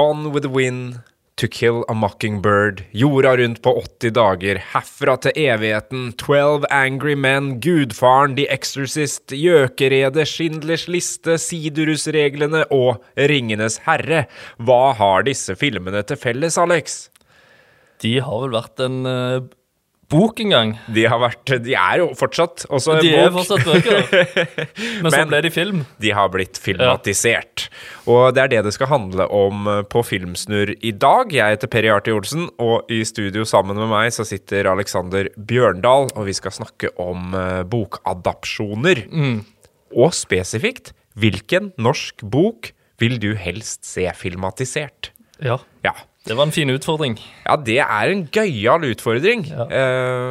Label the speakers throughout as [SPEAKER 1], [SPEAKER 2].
[SPEAKER 1] Gone with the Wind, To Kill a Mockingbird, Jorda rundt på 80 dager, Herfra til evigheten, 12 Angry Men, Gudfaren, The Exorcist, Gjøkeredet, Schindlers liste, Sidurusreglene og Ringenes herre. Hva har disse filmene til felles, Alex?
[SPEAKER 2] De har vel vært en uh, bok engang.
[SPEAKER 1] De har vært De er jo fortsatt også en
[SPEAKER 2] De
[SPEAKER 1] bok.
[SPEAKER 2] er fortsatt bøker. Men, så ble de film.
[SPEAKER 1] De har blitt filmatisert. Og det er det det skal handle om eh, på Filmsnurr i dag. Jeg heter Peri Arti Olsen, og i studio sammen med meg så sitter Alexander Bjørndal, og vi skal snakke om bokadapsjoner. bokadapsjoner. Og spesifikt, hvilken norsk bok vil du helst se filmatisert?
[SPEAKER 2] Ja.
[SPEAKER 1] Ja.
[SPEAKER 2] Det var en fin utfordring.
[SPEAKER 1] Ja, det er en gøyal utfordring. Ja.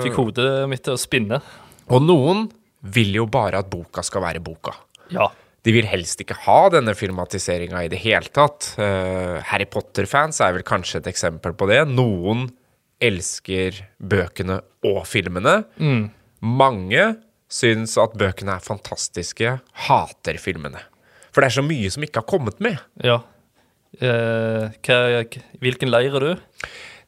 [SPEAKER 2] Fikk hodet mitt til å spinne.
[SPEAKER 1] og noen vil jo bare at boka skal være boka.
[SPEAKER 2] Ja.
[SPEAKER 1] De vil helst ikke ha denne filmatiseringa i det hele tatt. Eh, Harry Potter-fans er vel kanskje et eksempel på det. Noen elsker bøkene og filmene. Mange syns at bøkene er fantastiske, hater filmene. For det er så mye som ikke har kommet med.
[SPEAKER 2] ja. Eh, hva, hvilken leir er du?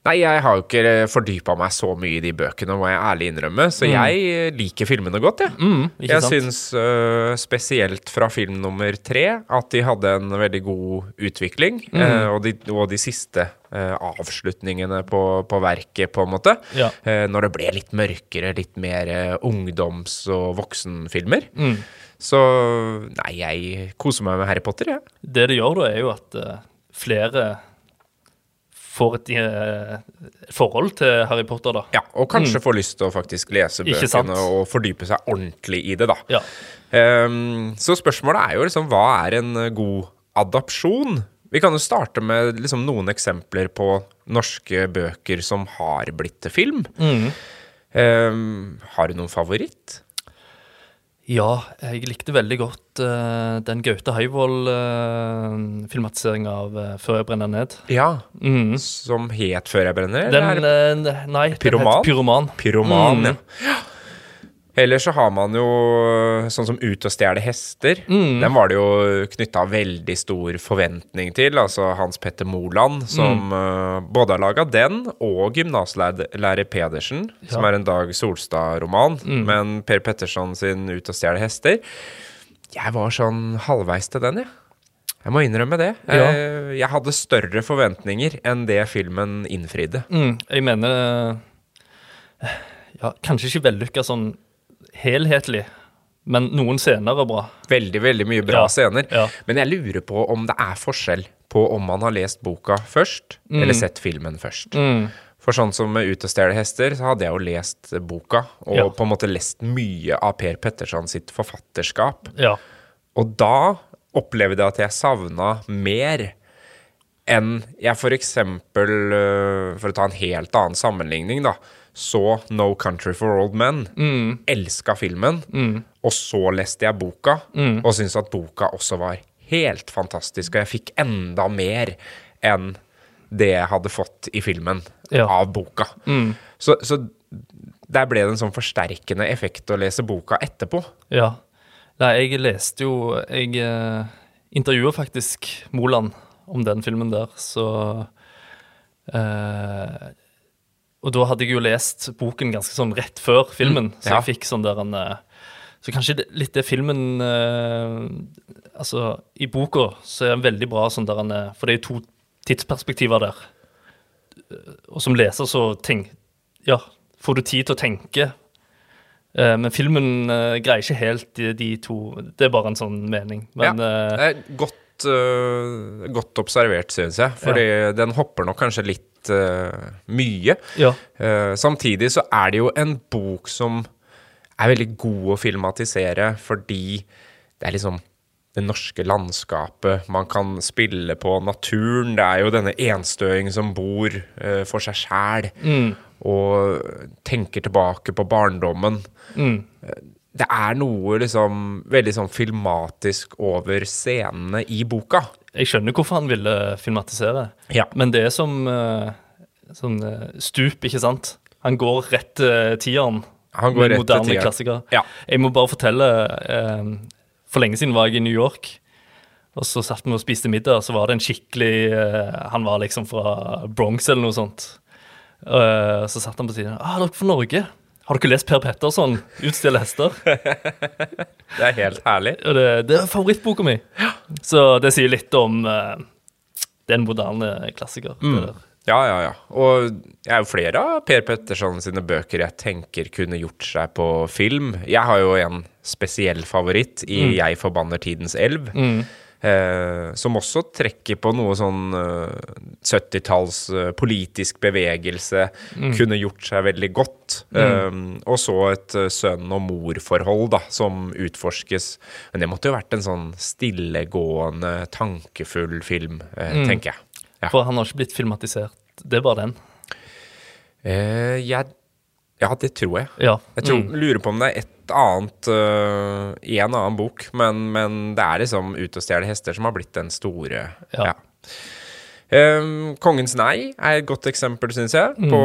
[SPEAKER 1] Nei, jeg har jo ikke fordypa meg så mye i de bøkene, må jeg ærlig innrømme, så jeg liker filmene godt, jeg.
[SPEAKER 2] Mm,
[SPEAKER 1] Jeg syns uh, spesielt fra film nummer tre at de hadde en veldig god utvikling.
[SPEAKER 2] Mm.
[SPEAKER 1] Uh, og, de, og de siste uh, avslutningene på, på verket, på en måte.
[SPEAKER 2] Ja.
[SPEAKER 1] Eh, når det ble litt mørkere, litt mer eh, ungdoms- og voksenfilmer.
[SPEAKER 2] Mm.
[SPEAKER 1] Så nei, jeg koser meg med Harry Potter, jeg.
[SPEAKER 2] Det det gjør da, er jo at eh, flere får et eh, forhold til Harry Potter, da.
[SPEAKER 1] Ja, og kanskje få lyst til å faktisk lese
[SPEAKER 2] Mm.
[SPEAKER 1] Bøkene og fordype seg ordentlig i det, da.
[SPEAKER 2] Ja.
[SPEAKER 1] Um, så spørsmålet er jo liksom hva er en eh, god adopsjon? Vi kan jo starte med liksom noen eksempler på norske bøker som har blitt til film.
[SPEAKER 2] Mm.
[SPEAKER 1] Um, har du noen favoritt?
[SPEAKER 2] Ja, jeg likte veldig godt uh, den Gaute Høyvold-filmatiseringa av uh, 'Før jeg brenner ned'.
[SPEAKER 1] Ja.
[SPEAKER 2] Mm.
[SPEAKER 1] Som het Før jeg brenner?
[SPEAKER 2] Den, eh, nei, den
[SPEAKER 1] Pyroman?
[SPEAKER 2] het Pyroman.
[SPEAKER 1] Pyroman,
[SPEAKER 2] Mm.
[SPEAKER 1] ja. Ellers så har man jo sånn som Ut og stjele hester.
[SPEAKER 2] Mm.
[SPEAKER 1] Den var det jo knytta veldig stor forventning til. Altså Hans Petter Moland, som
[SPEAKER 2] Mm.
[SPEAKER 1] eh, både har laga den og gymnaslærer Pedersen, som er en Dag Solstad-roman.
[SPEAKER 2] Mm.
[SPEAKER 1] Men Per Petterson sin Ut og stjele hester Jeg var sånn halvveis til den, jeg. Jeg må innrømme det.
[SPEAKER 2] Ja.
[SPEAKER 1] Eh, Jeg hadde større forventninger enn det filmen innfridde.
[SPEAKER 2] Mm, jeg mener eh, Ja, kanskje ikke vellykka sånn helhetlig, men noen scener er bra.
[SPEAKER 1] Veldig, veldig mye bra
[SPEAKER 2] Ja,
[SPEAKER 1] scener.
[SPEAKER 2] ja.
[SPEAKER 1] Men jeg lurer på om det er forskjell på om man har lest boka først, eller sett filmen først.
[SPEAKER 2] Mm.
[SPEAKER 1] For sånn som med Ut og stjele hester, så hadde jeg jo lest boka, og
[SPEAKER 2] Ja.
[SPEAKER 1] på en måte lest mye av Per Petterson sitt forfatterskap.
[SPEAKER 2] Ja.
[SPEAKER 1] Og da opplevde jeg at jeg savna mer enn jeg for eksempel, øh, for å ta en helt annen sammenligning, da, så No Country for Old Men.
[SPEAKER 2] Mm.
[SPEAKER 1] Elska filmen, og så leste jeg boka,
[SPEAKER 2] Mm.
[SPEAKER 1] og syntes at boka også var helt fantastisk, og jeg fikk enda mer enn det jeg hadde fått i filmen
[SPEAKER 2] Ja.
[SPEAKER 1] av boka.
[SPEAKER 2] Mm.
[SPEAKER 1] Så, så der ble det en sånn forsterkende effekt å lese boka etterpå.
[SPEAKER 2] Ja. Nei, jeg leste jo Jeg eh, intervjua faktisk Moland om den filmen der, så eh, Og da hadde jeg jo lest boken ganske sånn rett før filmen, så
[SPEAKER 1] ja.
[SPEAKER 2] jeg fikk sånn der en eh, Så kanskje det, litt det filmen eh, Altså, i boka så er den veldig bra sånn der en eh, For det er to tidsperspektiver der. Og som leser så tenk Ja, får du tid til å tenke Eh, men filmen eh, greier ikke helt de, de to Det er bare en sånn mening. Men
[SPEAKER 1] ja,
[SPEAKER 2] eh,
[SPEAKER 1] er godt, øh, godt observert, synes jeg. Fordi den hopper nok kanskje litt uh, mye.
[SPEAKER 2] ja.
[SPEAKER 1] Uh, samtidig så er det jo en bok som er veldig god å filmatisere, fordi det er liksom det norske landskapet, man kan spille på naturen. Det er jo denne enstøing som bor for seg sjæl, og tenker tilbake på barndommen. Eh, Det er noe liksom veldig sånn filmatisk over scenene i boka.
[SPEAKER 2] Jeg skjønner hvorfor han ville filmatisere,
[SPEAKER 1] Ja.
[SPEAKER 2] men det er som eh, sånn eh, stup, ikke sant? Han går rett til tieren.
[SPEAKER 1] Han går
[SPEAKER 2] med
[SPEAKER 1] rett til
[SPEAKER 2] moderne klassikere.
[SPEAKER 1] Ja.
[SPEAKER 2] Jeg må bare fortelle eh, For lenge siden var jeg i New York, Og så satt vi og spiste middag, så var det en skikkelig Han var liksom fra Bronx eller noe sånt. Så satt han på siden. Ah, dere fra Norge? Har dere lest Per Petterson, 'Utstille hester'?
[SPEAKER 1] Det er helt herlig.
[SPEAKER 2] Det, det er favorittboka mi. Så det sier litt om uh, er moderne klassiker. Mm.
[SPEAKER 1] Ja, ja, ja. Og det er jo flere av Per Petterson sine bøker jeg tenker kunne gjort seg på film. Jeg har jo en spesiell favoritt i 'Jeg forbanner tidens elv'. Eh, som også trekker på noe sånn eh, 70-talls eh, politisk bevegelse. Kunne gjort seg veldig godt. Eh, og så et eh, sønn- og mor-forhold da, som utforskes. Men det måtte jo vært en sånn stillegående, tankefull film, eh, tenker jeg. Ja.
[SPEAKER 2] For han har ikke blitt filmatisert. Det er bare den.
[SPEAKER 1] Eh, jeg, ja, det tror jeg.
[SPEAKER 2] Ja.
[SPEAKER 1] Jeg tror,
[SPEAKER 2] Mm.
[SPEAKER 1] lurer på om det er et annet uh, en annen bok, men, men det er liksom Ut og stjele hester som har blitt den store.
[SPEAKER 2] Ja.
[SPEAKER 1] Ja. Um, Kongens nei er et godt eksempel, syns jeg.
[SPEAKER 2] Mm.
[SPEAKER 1] På,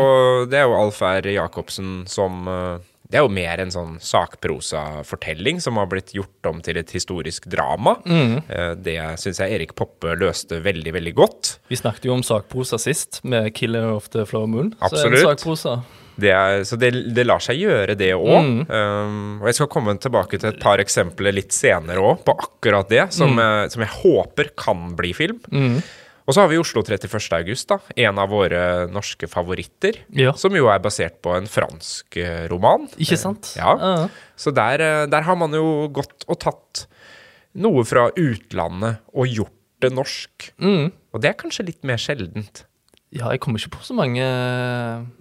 [SPEAKER 1] det er jo Alf R. Jacobsen som øh, Det er jo mer en sånn sakprosafortelling som har blitt gjort om til et historisk drama.
[SPEAKER 2] Mm.
[SPEAKER 1] Eh, det syns jeg Erik Poppe løste veldig, veldig godt.
[SPEAKER 2] Vi snakket jo om sakprosa sist, med 'Killer of the Flower Moon'. Absolutt. Så er det sakprosa.
[SPEAKER 1] Det er, så det, det lar seg gjøre, det òg. Um, og jeg skal komme tilbake til et par eksempler litt senere òg, på akkurat det, som, jeg, som jeg håper kan bli film. Og så har vi Oslo 31. august, da. En av våre norske favoritter.
[SPEAKER 2] Ja.
[SPEAKER 1] Som jo er basert på en fransk eh, roman.
[SPEAKER 2] Ikke sant?
[SPEAKER 1] Ja.
[SPEAKER 2] Ja.
[SPEAKER 1] Så der, eh, der har man jo gått og tatt noe fra utlandet og gjort det norsk.
[SPEAKER 2] Mm.
[SPEAKER 1] Og det er kanskje litt mer sjeldent.
[SPEAKER 2] Ja, jeg kommer ikke på så mange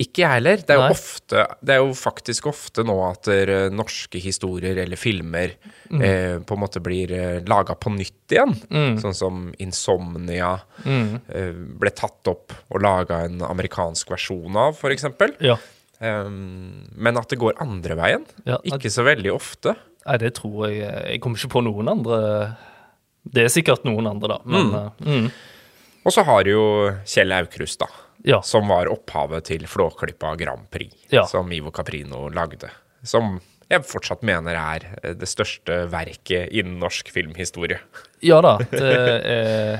[SPEAKER 1] Ikke jeg heller. Det er, jo ofte, det er jo faktisk ofte nå at eh, norske historier eller filmer
[SPEAKER 2] Mm.
[SPEAKER 1] eh, på en måte blir eh, laga på nytt igjen.
[SPEAKER 2] Mm.
[SPEAKER 1] Sånn som Insomnia eh, ble tatt opp og laga en amerikansk versjon av, f.eks.
[SPEAKER 2] Ja.
[SPEAKER 1] Um, men at det går andre veien.
[SPEAKER 2] Ja,
[SPEAKER 1] Ikke så veldig ofte.
[SPEAKER 2] Nei, det tror jeg Jeg kommer ikke på noen andre Det er sikkert noen andre, da. Men eh, mm.
[SPEAKER 1] Og så har jo Kjell Aukrust, da.
[SPEAKER 2] ja.
[SPEAKER 1] Som var opphavet til Flåklypa Grand Prix,
[SPEAKER 2] Ja.
[SPEAKER 1] som Ivo Caprino lagde. Som jeg fortsatt mener er eh, det største verket innen norsk filmhistorie.
[SPEAKER 2] ja da. Det er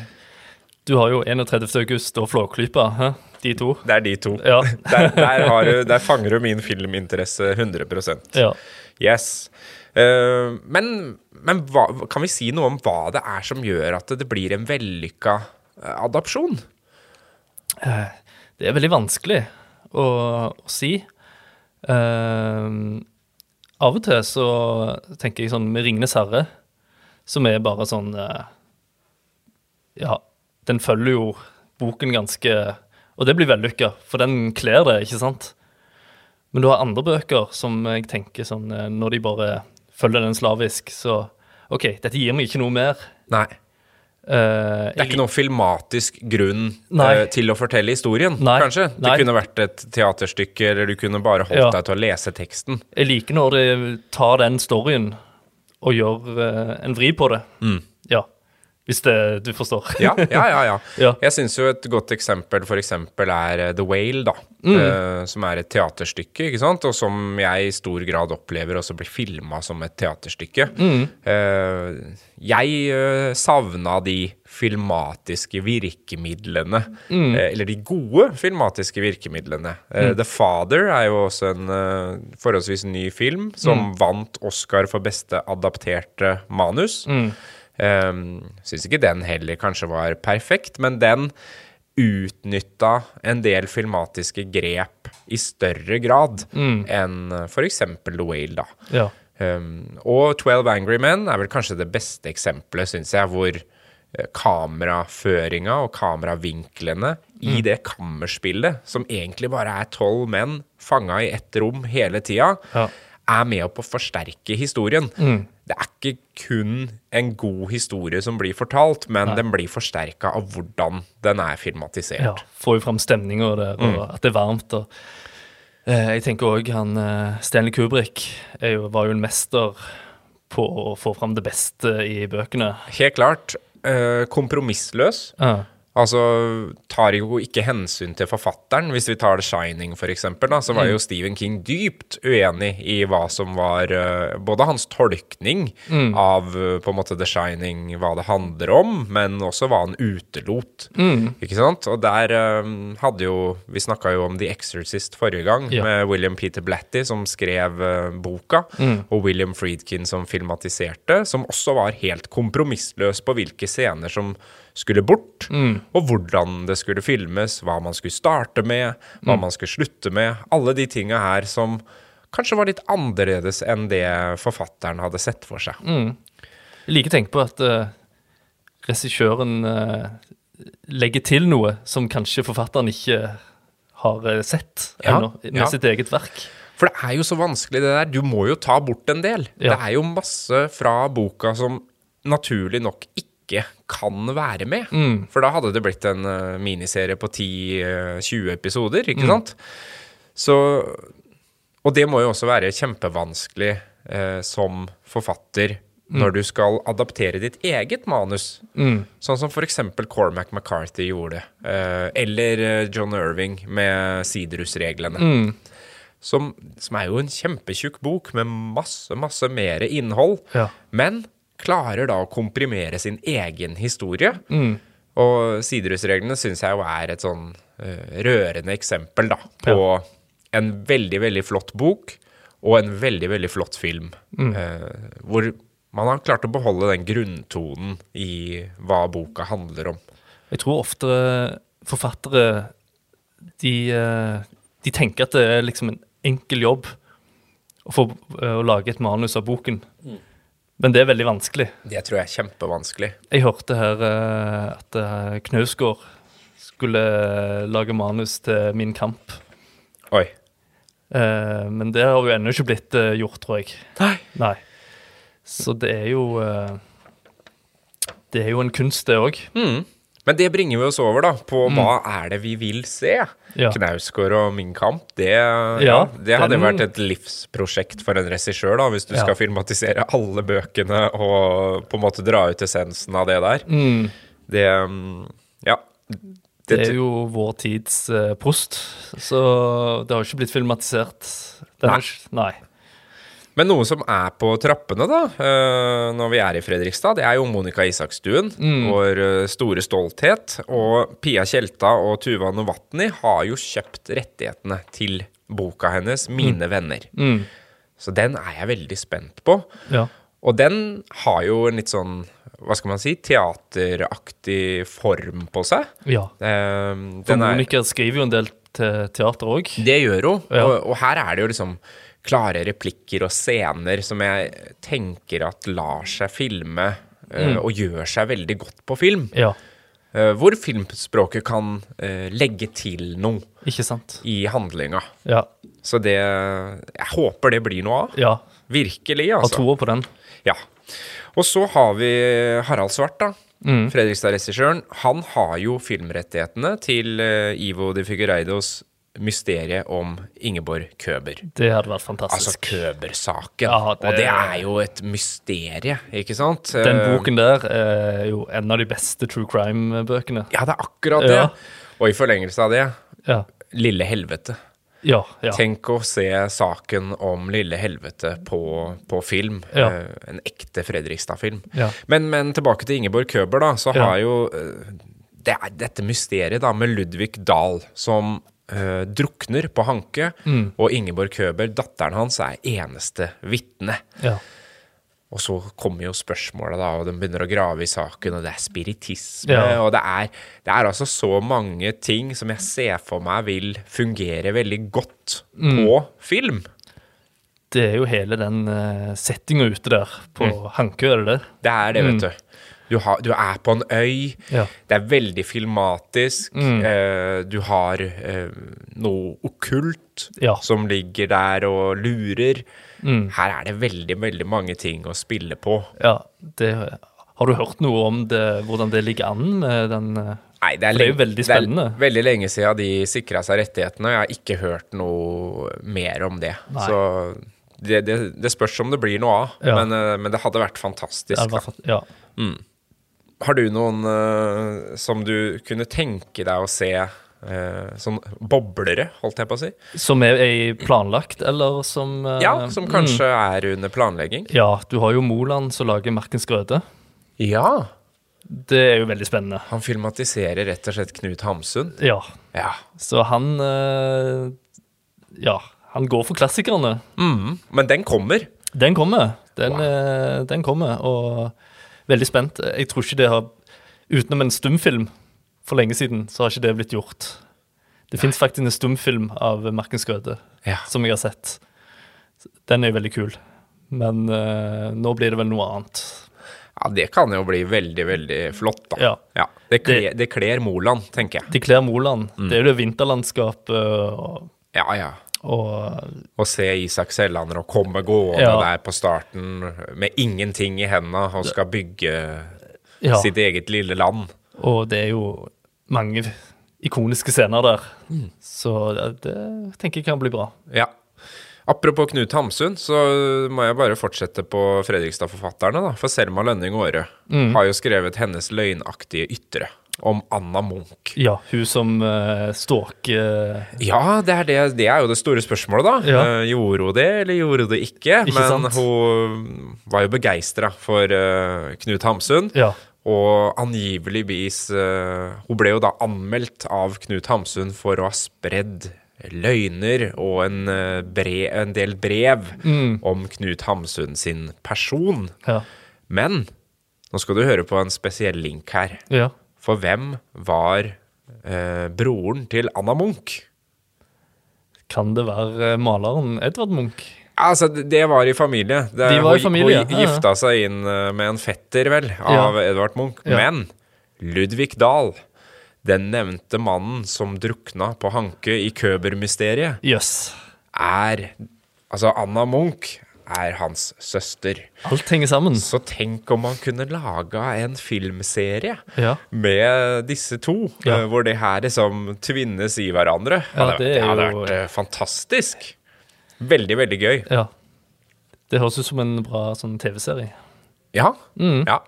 [SPEAKER 2] Du har jo 31. august og Flåklypa, hæ? de to.
[SPEAKER 1] Det er de to.
[SPEAKER 2] Ja.
[SPEAKER 1] Der, der, har du, der fanger du min filminteresse 100%
[SPEAKER 2] ja.
[SPEAKER 1] Yes. Eh, men men hva, kan vi si noe om hva det er som gjør at det blir en vellykka adopsjon?
[SPEAKER 2] Det er veldig vanskelig å, å si. Uh, av og til så tenker jeg sånn med 'Ringenes herre', som er bare sånn uh, Ja, den følger jo boken ganske Og det blir vellykka, for den kler det, ikke sant? Men du har andre bøker som jeg tenker sånn eh, Når de bare følger den slavisk, så OK, dette gir meg ikke noe mer.
[SPEAKER 1] Nei.
[SPEAKER 2] Eh,
[SPEAKER 1] Det er ikke noen filmatisk grunn eh, til å fortelle historien,
[SPEAKER 2] Nei.
[SPEAKER 1] kanskje? Det
[SPEAKER 2] Nei.
[SPEAKER 1] kunne vært et teaterstykke, eller du kunne bare holdt
[SPEAKER 2] Ja.
[SPEAKER 1] deg til å lese teksten.
[SPEAKER 2] Jeg liker når de tar den storyen og gjør uh, en vri på det. Ja. Hvis det du forstår.
[SPEAKER 1] Ja, ja, ja. ja.
[SPEAKER 2] Ja.
[SPEAKER 1] Jeg syns jo et godt eksempel eksempel er eh, The Whale, da.
[SPEAKER 2] Mm.
[SPEAKER 1] Uh, som er et teaterstykke, ikke sant? og som jeg i stor grad opplever også blir filma som et teaterstykke.
[SPEAKER 2] Mm.
[SPEAKER 1] Uh, jeg uh, savna de filmatiske virkemidlene.
[SPEAKER 2] Mm.
[SPEAKER 1] Uh, eller de gode filmatiske virkemidlene. Eh, The Father er jo også en forholdsvis ny film som
[SPEAKER 2] Mm.
[SPEAKER 1] vant Oscar for beste adapterte manus.
[SPEAKER 2] Mm.
[SPEAKER 1] Um, Syns ikke den heller kanskje var perfekt, men den utnytta en del filmatiske grep i større grad enn f.eks. The Whale, da.
[SPEAKER 2] Ja.
[SPEAKER 1] Um, og 12 Angry Men er vel kanskje det beste eksempelet, syns jeg, hvor eh, kameraføringa og kameravinklene i det kammerspillet, som egentlig bare er tolv menn fanga i ett rom hele tida,
[SPEAKER 2] Ja.
[SPEAKER 1] er med på å forsterke historien. Det er ikke kun en god historie som blir fortalt, men den blir forsterka av hvordan den er filmatisert.
[SPEAKER 2] ja. Får jo fram stemninga der, og at det er varmt. og eh, Jeg tenker òg han eh, Stanley Kubrick er jo, var jo en mester på å få fram det beste i bøkene.
[SPEAKER 1] Helt klart. eh, kompromissløs.
[SPEAKER 2] Ja.
[SPEAKER 1] Altså tar jo ikke hensyn til forfatteren. Hvis vi tar The Shining, eksempel, så var jo Stephen King dypt uenig i hva som var eh, Både hans tolkning av eh, på en måte The Shining, hva det handler om, men også hva han utelot. Ikke sant? Og der um, hadde jo Vi snakka jo om The Exorcist forrige gang,
[SPEAKER 2] Ja.
[SPEAKER 1] med William Peter Blatty, som skrev uh, boka, og William Friedkin som filmatiserte, som også var helt kompromissløs på hvilke scener som skulle bort, og hvordan det skulle filmes, hva man skulle starte med, hva man skulle slutte med. Alle de tinga her som kanskje var litt annerledes enn det forfatteren hadde sett for seg.
[SPEAKER 2] Jeg liker å tenke på at uh, regissøren uh, legger til noe som kanskje forfatteren ikke har eh, sett
[SPEAKER 1] Ja,
[SPEAKER 2] ennå, med
[SPEAKER 1] ja.
[SPEAKER 2] sitt eget verk.
[SPEAKER 1] For det er jo så vanskelig det der. Du må jo ta bort en del.
[SPEAKER 2] Ja.
[SPEAKER 1] Det er jo masse fra boka som naturlig nok ikke kan være med. For da hadde det blitt en uh, miniserie på 10-20 episoder, ikke sant? Så Og det må jo også være kjempevanskelig uh, som forfatter når du skal adaptere ditt eget manus. Sånn som f.eks. Cormac McCarthy gjorde. Eh, eller eh, John Irving med Sidrus-reglene. Som, som er jo en kjempetjukk bok med masse, masse mer innhold.
[SPEAKER 2] Ja.
[SPEAKER 1] Men klarer da å komprimere sin egen historie. Og Sidrus-reglene syns jeg jo er et sånn uh, rørende eksempel da, på en veldig, veldig flott bok og en veldig, veldig flott film. eh, hvor man har klart å beholde den grunntonen i hva boka handler om.
[SPEAKER 2] Jeg tror ofte forfattere de, eh, de tenker at det er liksom en enkel jobb å få å lage et manus av boken. Men det er veldig vanskelig.
[SPEAKER 1] Det tror jeg er kjempevanskelig.
[SPEAKER 2] Jeg hørte her eh, at eh, Knausgård skulle lage manus til Min kamp.
[SPEAKER 1] Oi.
[SPEAKER 2] Eh, men det har jo ennå ikke blitt eh, gjort, tror jeg.
[SPEAKER 1] Nei.
[SPEAKER 2] Nei. Så det er jo eh, Det er jo en kunst, det òg.
[SPEAKER 1] Men det bringer vi oss over da, på hva er det vi vil se.
[SPEAKER 2] Ja.
[SPEAKER 1] Knausgård og Min kamp, det, ja, det hadde
[SPEAKER 2] den-
[SPEAKER 1] vært et livsprosjekt for en regissør, da, hvis du
[SPEAKER 2] Ja.
[SPEAKER 1] skal filmatisere alle bøkene og på en måte dra ut essensen av det der. Det mm, Ja.
[SPEAKER 2] Det er jo vår tids uh, post, så det har jo ikke blitt filmatisert. Det
[SPEAKER 1] Nei.
[SPEAKER 2] ikke- Nei.
[SPEAKER 1] Men noe som er på trappene da, eh, når vi er i Fredrikstad, det er jo Monica Isakstuen, vår eh, store stolthet. Og Pia Tjelta og Tuva Novotny har jo kjøpt rettighetene til boka hennes, 'Mine venner'. Så den er jeg veldig spent på.
[SPEAKER 2] Ja.
[SPEAKER 1] Og den har jo en litt sånn, hva skal man si, teateraktig form på seg.
[SPEAKER 2] ja.
[SPEAKER 1] Eh,
[SPEAKER 2] For
[SPEAKER 1] den er-
[SPEAKER 2] Monica skriver jo en del til teater òg.
[SPEAKER 1] det gjør hun.
[SPEAKER 2] Ja.
[SPEAKER 1] Og, og her er det jo liksom klare replikker og scener som jeg tenker at lar seg filme mm. og gjør seg veldig godt på film.
[SPEAKER 2] Ja,
[SPEAKER 1] Eh, hvor filmspråket kan eh, legge til noe
[SPEAKER 2] ikke sant?
[SPEAKER 1] i handlinga.
[SPEAKER 2] Ja.
[SPEAKER 1] Så det Jeg håper det blir noe av.
[SPEAKER 2] ja.
[SPEAKER 1] Virkelig,
[SPEAKER 2] Har
[SPEAKER 1] to
[SPEAKER 2] troa på den.
[SPEAKER 1] Ja. Og så har vi Harald Svart, da. Fredrikstad-regissøren. Han har jo filmrettighetene til eh, Ivo de Figureidos mysteriet om Ingeborg Køber.
[SPEAKER 2] Det hadde vært fantastisk. Altså.
[SPEAKER 1] Køber-saken.
[SPEAKER 2] Ja, det-
[SPEAKER 1] Og det er jo et mysterie, ikke sant?
[SPEAKER 2] Den
[SPEAKER 1] Eh,
[SPEAKER 2] boken der er jo en av de beste true crime-bøkene.
[SPEAKER 1] Ja, det er akkurat det.
[SPEAKER 2] Ja.
[SPEAKER 1] Og i forlengelse av det,
[SPEAKER 2] Ja.
[SPEAKER 1] Lille helvete.
[SPEAKER 2] Ja. ja.
[SPEAKER 1] Tenk å se saken om Lille helvete på, på film.
[SPEAKER 2] Ja.
[SPEAKER 1] Eh, en ekte Fredrikstad-film. Men, men tilbake til Ingeborg Køber, da. Så har jo eh, det er dette mysteriet da med Ludvig Dahl som eh, drukner på Hanke,
[SPEAKER 2] Mm.
[SPEAKER 1] og Ingeborg Køber, datteren hans, er eneste vitne.
[SPEAKER 2] ja.
[SPEAKER 1] Og så kommer jo spørsmålet, da, og de begynner å grave i saken, og det er spiritisme,
[SPEAKER 2] Ja.
[SPEAKER 1] og det er, det er altså så mange ting som jeg ser for meg vil fungere veldig godt
[SPEAKER 2] Mm.
[SPEAKER 1] på film.
[SPEAKER 2] Det er jo hele den uh, settinga ute der på
[SPEAKER 1] Mm.
[SPEAKER 2] Hankø, er det det?
[SPEAKER 1] Det er det, vet du. Du, har, du er på en øy.
[SPEAKER 2] Mm. Ja. Mm.
[SPEAKER 1] Det er veldig filmatisk. Eh, du har eh, noe okkult
[SPEAKER 2] Ja.
[SPEAKER 1] som ligger der og lurer.
[SPEAKER 2] Mm.
[SPEAKER 1] Her er det veldig, veldig mange ting å spille på.
[SPEAKER 2] Ja, det Har du hørt noe om det, hvordan det ligger an med den eh,
[SPEAKER 1] Nei, det er,
[SPEAKER 2] det er jo veldig spennende.
[SPEAKER 1] Det er veldig lenge siden de sikra seg rettighetene, jeg har ikke hørt noe mer om det.
[SPEAKER 2] Nei.
[SPEAKER 1] Så det, det, det spørs om det blir noe av,
[SPEAKER 2] Ja.
[SPEAKER 1] men, eh, men det hadde vært fantastisk.
[SPEAKER 2] ja, hadde
[SPEAKER 1] vært,
[SPEAKER 2] ja. Ja.
[SPEAKER 1] Har du noen uh, som du kunne tenke deg å se uh, sånn boblere, holdt jeg på å si?
[SPEAKER 2] Som er, er planlagt, eller som uh,
[SPEAKER 1] Ja, som kanskje er under planlegging?
[SPEAKER 2] Ja, du har jo Moland som lager Markens Grøde.
[SPEAKER 1] Ja.
[SPEAKER 2] Det er jo veldig spennende.
[SPEAKER 1] Han filmatiserer rett og slett Knut Hamsun.
[SPEAKER 2] Ja.
[SPEAKER 1] Ja.
[SPEAKER 2] Så han Ja, han går for klassikerne.
[SPEAKER 1] Mm, men den kommer.
[SPEAKER 2] Den kommer. Den, eh, den kommer, og veldig spent. Jeg tror ikke det har Utenom en stumfilm for lenge siden, så har ikke det blitt gjort. Det fins faktisk en stumfilm av Markens Grøde
[SPEAKER 1] Ja.
[SPEAKER 2] som jeg har sett. Den er jo veldig kul. Men uh, nå blir det vel noe annet.
[SPEAKER 1] Ja, det kan jo bli veldig, veldig flott, da.
[SPEAKER 2] Ja.
[SPEAKER 1] det, kler, det kler Moland, tenker jeg.
[SPEAKER 2] Det kler Moland. Det er jo det vinterlandskapet og,
[SPEAKER 1] Ja, ja.
[SPEAKER 2] Og
[SPEAKER 1] Å se Isak Sellander og komme gående
[SPEAKER 2] Ja.
[SPEAKER 1] der på starten med ingenting i hendene og skal bygge
[SPEAKER 2] Ja.
[SPEAKER 1] sitt eget lille land.
[SPEAKER 2] Og det er jo mange ikoniske scener der.
[SPEAKER 1] Mm.
[SPEAKER 2] Så det, det tenker jeg kan bli bra.
[SPEAKER 1] Ja. Apropos Knut Hamsun, så må jeg bare fortsette på Fredrikstad-forfatterne, da. For Selma Lønning Aare
[SPEAKER 2] Mm.
[SPEAKER 1] har jo skrevet hennes løgnaktige ytre om Anna Munch.
[SPEAKER 2] Ja, hun som uh, stalker
[SPEAKER 1] Ja, det er, det, det er jo det store spørsmålet, da.
[SPEAKER 2] Ja.
[SPEAKER 1] Uh, gjorde hun det, eller gjorde hun det ikke?
[SPEAKER 2] Ikke
[SPEAKER 1] Men
[SPEAKER 2] sant?
[SPEAKER 1] hun var jo begeistra for Knut Hamsun.
[SPEAKER 2] Ja.
[SPEAKER 1] Og angiveligvis Hun ble jo da anmeldt av Knut Hamsun for å ha spredd løgner og en, eh, bre, en del brev om Knut Hamsun sin person.
[SPEAKER 2] Ja.
[SPEAKER 1] Men nå skal du høre på en spesiell link her.
[SPEAKER 2] ja.
[SPEAKER 1] For hvem var eh, broren til Anna Munch?
[SPEAKER 2] Kan det være eh, maleren Edvard Munch?
[SPEAKER 1] Altså, det- var i familie. Det,
[SPEAKER 2] De var i familie,
[SPEAKER 1] Hun
[SPEAKER 2] ja, ja.
[SPEAKER 1] gifta seg inn eh, med en fetter, vel, av Edvard Munch.
[SPEAKER 2] Ja.
[SPEAKER 1] Men Ludvig Dahl, den nevnte mannen som drukna på Hanke i Køber-mysteriet,
[SPEAKER 2] yes.
[SPEAKER 1] er Altså, Anna Munch er hans søster.
[SPEAKER 2] Alt henger sammen.
[SPEAKER 1] Så tenk om man kunne laga en filmserie
[SPEAKER 2] Ja.
[SPEAKER 1] med disse to,
[SPEAKER 2] Ja.
[SPEAKER 1] eh, hvor det her liksom tvinnes i hverandre.
[SPEAKER 2] Ja, det
[SPEAKER 1] det hadde
[SPEAKER 2] jo-
[SPEAKER 1] vært eh, fantastisk. Veldig, veldig gøy.
[SPEAKER 2] ja. Det høres ut som en bra sånn TV-serie.
[SPEAKER 1] Ja.
[SPEAKER 2] Mm.
[SPEAKER 1] ja.